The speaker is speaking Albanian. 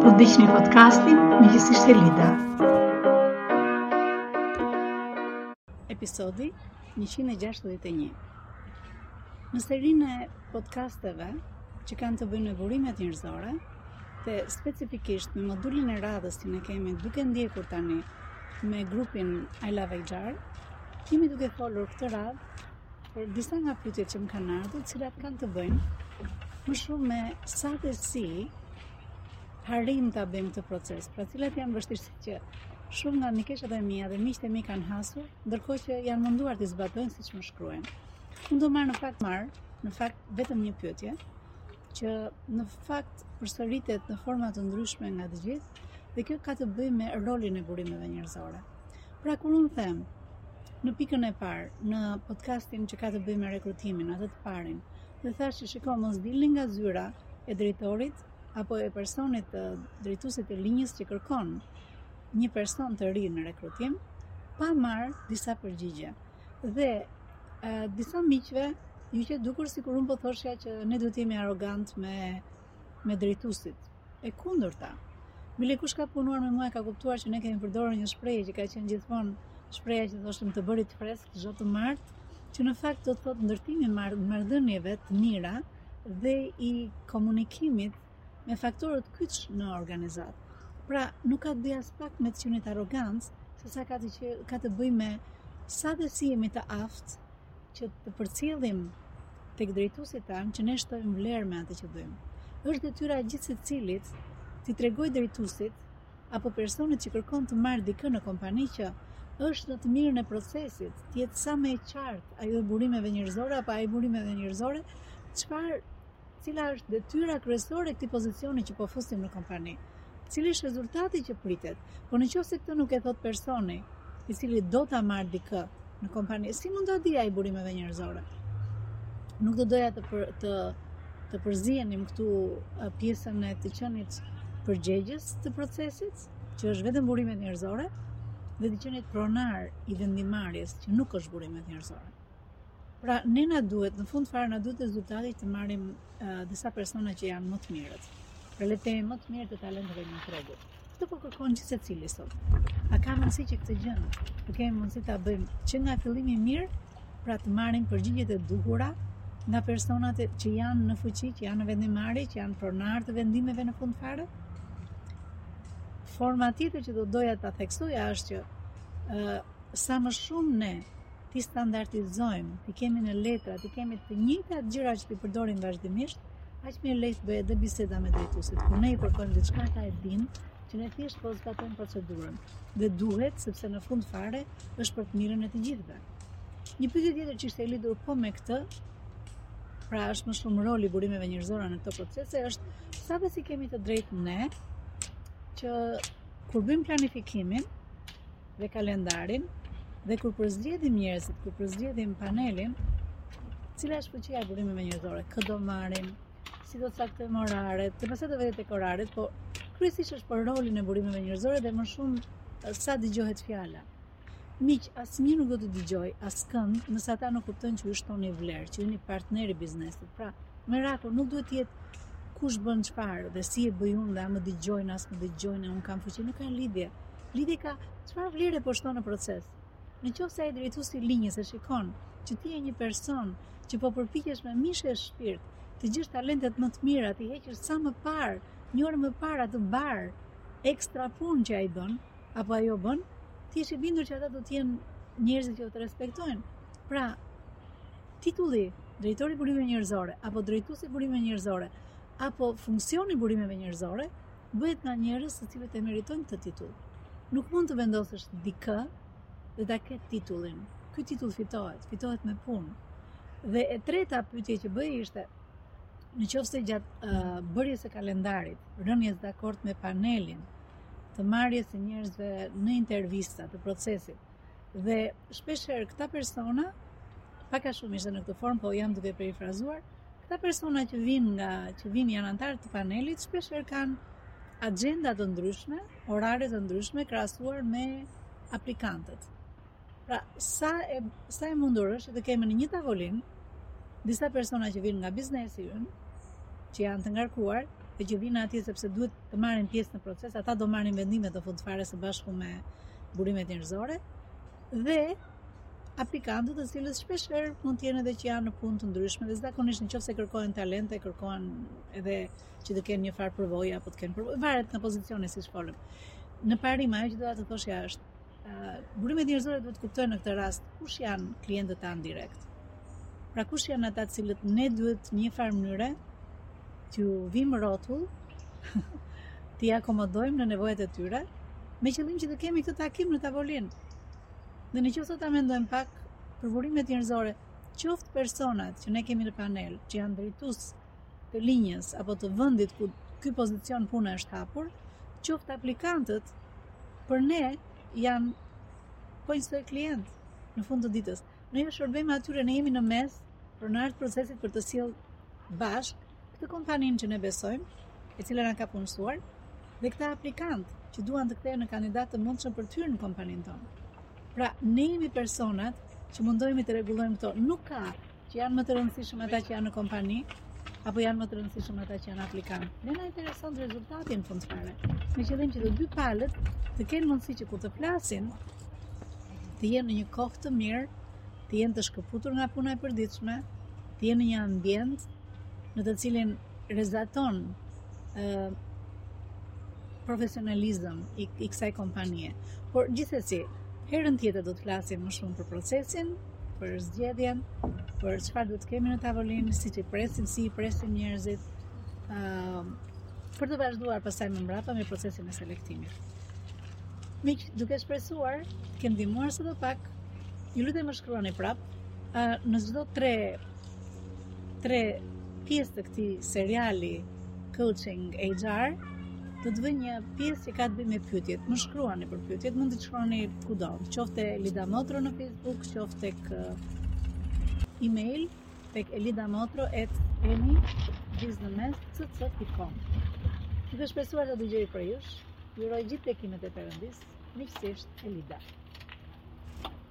Po dëgjoni podcastin me Gjithësisht Lida. Episodi 161. Në serinë e podcasteve që kanë të bëjnë me burimet njerëzore, dhe specifikisht me modulin e radhës që ne kemi duke ndjekur tani me grupin I Love HR, Jemi duke folur këtë radhë për disa nga pyetjet që më kanë ardhur, të cilat kanë të bëjnë më shumë me sa dhe si arrijmë ta bëjmë këtë proces. Pra cilat janë vështirësitë që shumë nga mikeshat e mia dhe miqtë e mi kanë hasur, ndërkohë që janë munduar të zbatojnë siç më shkruajnë. Unë do marr në fakt marr, në fakt vetëm një pyetje që në fakt përsëritet në forma të ndryshme nga të gjithë dhe kjo ka të bëjë me rolin e burimeve njerëzore. Pra kur unë them në pikën e parë, në podcastin që ka të bëjë me rekrutimin, atë të parin, dhe thashë që shiko mos dilni nga zyra e drejtorit apo e personit të drejtuesit të linjës që kërkon një person të ri në rekrutim, pa marrë disa përgjigje. Dhe e, disa miqve iu qe dukur sikur unë po thoshja që ne duhet të jemi arrogantë me me drejtuesit, E kundërta. Bile kush ka punuar me mua e ka kuptuar që ne kemi përdorur një shprehje që ka qenë gjithmonë shprehja që thoshim të bërit fresk çdo të martë, që në fakt do të thotë ndërtimi i marrëdhënieve të mira dhe i komunikimit me faktorët kyç në organizatë. Pra, nuk ka të bëjë aspak me të qenit arrogantë, sesa ka të që ka të bëjë me sa dhe si jemi të aftë që të përcjellim tek drejtuesit tanë që ne shtojmë vlerë me atë që bëjmë. Është detyra e gjithë secilit t'i tregojë drejtuesit apo personit që kërkon të marrë dikë në kompani që është në të mirën e procesit, të jetë sa më e qartë ajo e burimeve njerëzore apo ai i burimeve njerëzore, çfarë Cila është detyra kryesore e këtij pozicioni që po fusim në kompani? Cili është rezultati që pritet? Po në qoftë se këtë nuk e thotë personi, i cili do ta marrë dikë në kompani, si mund ta dijë ai i burimeve njerëzore? Nuk do doja të për, të të përzienim këtu pjesën e të qenit përgjegjës të procesit, që është vetëm burimet njerëzore, dhe të qenit pronar i vendimmarrjes, që nuk është burimet njerëzore. Pra ne na duhet, në fund fare na duhet rezultati të marrim uh, disa persona që janë më të mirët. Pra le të themi më të mirë të talenteve në treg. Këtë po kërkon gjithsecili sot. A ka mundësi që këtë gjë të kemi mundësi ta bëjmë që nga fillimi mirë, pra të marrim përgjigjet e duhura nga personat që janë në fuqi, që janë në vendimmarrje, që janë pronarë të vendimeve në fund fare. Forma tjetër që do doja ta theksoja është që ë sa më shumë ne t'i standardizojmë, t'i kemi në letra, t'i kemi të njëjta gjëra që t'i përdorim vazhdimisht, aq më lehtë bëhet edhe biseda me drejtuesit. Kur ne i kërkojmë diçka, ata e dinë që ne thjesht po zbatojmë procedurën dhe duhet sepse në fund fare është për të mirën e të gjithëve. Një pyetje tjetër që ishte lidhur po me këtë, pra është më shumë roli i burimeve njerëzore në këto procese është sa fuqi kemi të drejtë ne që kur bëjmë planifikimin, dhe kalendarin dhe kur përzgjedhim njerëzit, kur përzgjedhim panelin, cila është fuqia e burimeve njerëzore, kë do marrim, si do të caktojmë oraret, dhe pastaj do vete tek oraret, po kryesisht është për rolin e burimeve njerëzore dhe më shumë sa dëgjohet fjala. Miq, asnjë nuk do të dëgjojë askënd, nëse ata nuk kuptojnë që ju shtoni vlerë, që jeni partner i biznesit. Pra, meraku nuk duhet të jetë kush bën çfarë dhe si e bëj unë dhe a më dëgjojnë a s'më dëgjojnë, unë kam fuqi, nuk ka lidhje. Lidhje ka, çfarë vlere po shton në proces? Në qoftë se ai drejtuesi i linjës e shikon që ti je një person që po përpiqesh me mish e shpirt të gjesh talentet më të mira, t'i heqësh sa më parë, një orë më parë atë barrë ekstra punë që ai bën apo ajo bën, të jesh i bindur që ata do të jenë njerëz që do të të respektojnë. Pra, titulli drejtori i burimeve njerëzore apo drejtuesi i burimeve njerëzore apo funksioni i burimeve njerëzore bëhet nga njerëz të cilët e meritojnë këtë titull. Nuk mund të vendosësh dikë dhe ta ketë titullin. Ky titull fitohet, fitohet me punë. Dhe e treta pyetje që bëhej ishte në qoftë se gjatë uh, bërjes së kalendarit, rënies dakord me panelin, të marrjes së njerëzve në intervista të procesit, Dhe shpesh herë këta persona, pak a shumë ishte në këtë formë, po jam duke perifrazuar, këta persona që vijnë nga që vijnë janë anëtarë të panelit, shpesh herë kanë agjenda të ndryshme, orare të ndryshme krahasuar me aplikantët. Pra, sa e sa e mundur është të kemi në një tavolinë disa persona që vijnë nga biznesi ynë, që janë të ngarkuar dhe që vijnë atje sepse duhet të marrin pjesë në proces, ata do marrin vendimet në fund fare së bashku me burimet njerëzore dhe aplikantët të cilët shpesh herë mund të jenë edhe që janë në punë të ndryshme dhe zakonisht në qoftë se kërkohen talente, kërkohen edhe që të kenë një farë përvoje apo të kenë përvojë, varet nga pozicioni siç folëm. Në parim ajo që do të thosha është Burimet njerëzore duhet të kuptojnë në këtë rast kush janë klientët tanë direkt. Pra kush janë ata të cilët ne duhet një farë mënyre t'ju vijmë rrotull, t'i akomodojmë në nevojat e tyre, me qëllim që të kemi këtë takim në tavolinë. Dhe në qoftë ta mendojmë pak për burimet njerëzore, qoftë personat që ne kemi në panel, që janë drejtues të linjës apo të vendit ku ky pozicion pune është hapur, qoftë aplikantët për ne janë po njësoj klientë në fund të ditës. Ne u shërbejmë atyre, ne jemi në mes për n'ardh procesit për të sjellë bashkë këtë kompaninë që ne besojmë, e cila na ka punësuar dhe këta aplikantë që duan të kthehen në kandidatë të mundshëm për të hyrë në kompaninë tonë. Pra, ne jemi personat që mundohemi të rregullojmë këto. Nuk ka Që janë më të rëndësishëm ata që janë në kompani, apo janë më të rëndësishëm ata që janë aplikantë. Ne na intereson rezultati në fund fare. Me qëllim që të dy palët të kenë mundësi që kur të flasin, të jenë në një kohë të mirë, të jenë të shkëputur nga puna e përditshme, të jenë në një ambient në të cilin rezaton ë profesionalizëm i, i kësaj kompanie. Por gjithsesi, herën tjetër do të flasim më shumë për procesin, për zgjedhjen, për çfarë duhet të kemi në tavolinë, si i presim, si i presim njerëzit, uh, për të vazhduar pastaj më mbrapa me procesin e selektimit. Miq, duke shpresuar, kem ndihmuar sadopak, ju lutem më shkruani prap, uh, në çdo tre, tre pjesë të këtij seriali, Coaching HR do të vë një pjesë që ka të bëjë me pyetjet. Më shkruani për pyetjet, mund t'i shkruani kudo, qoftë Elida Motro në Facebook, qoftë tek uh, email tek elidamotro@emi.business.com. Duke shpresuar të dëgjoj prej jush, ju uroj gjithë bekimet e Perëndisë. Miqësisht Elida.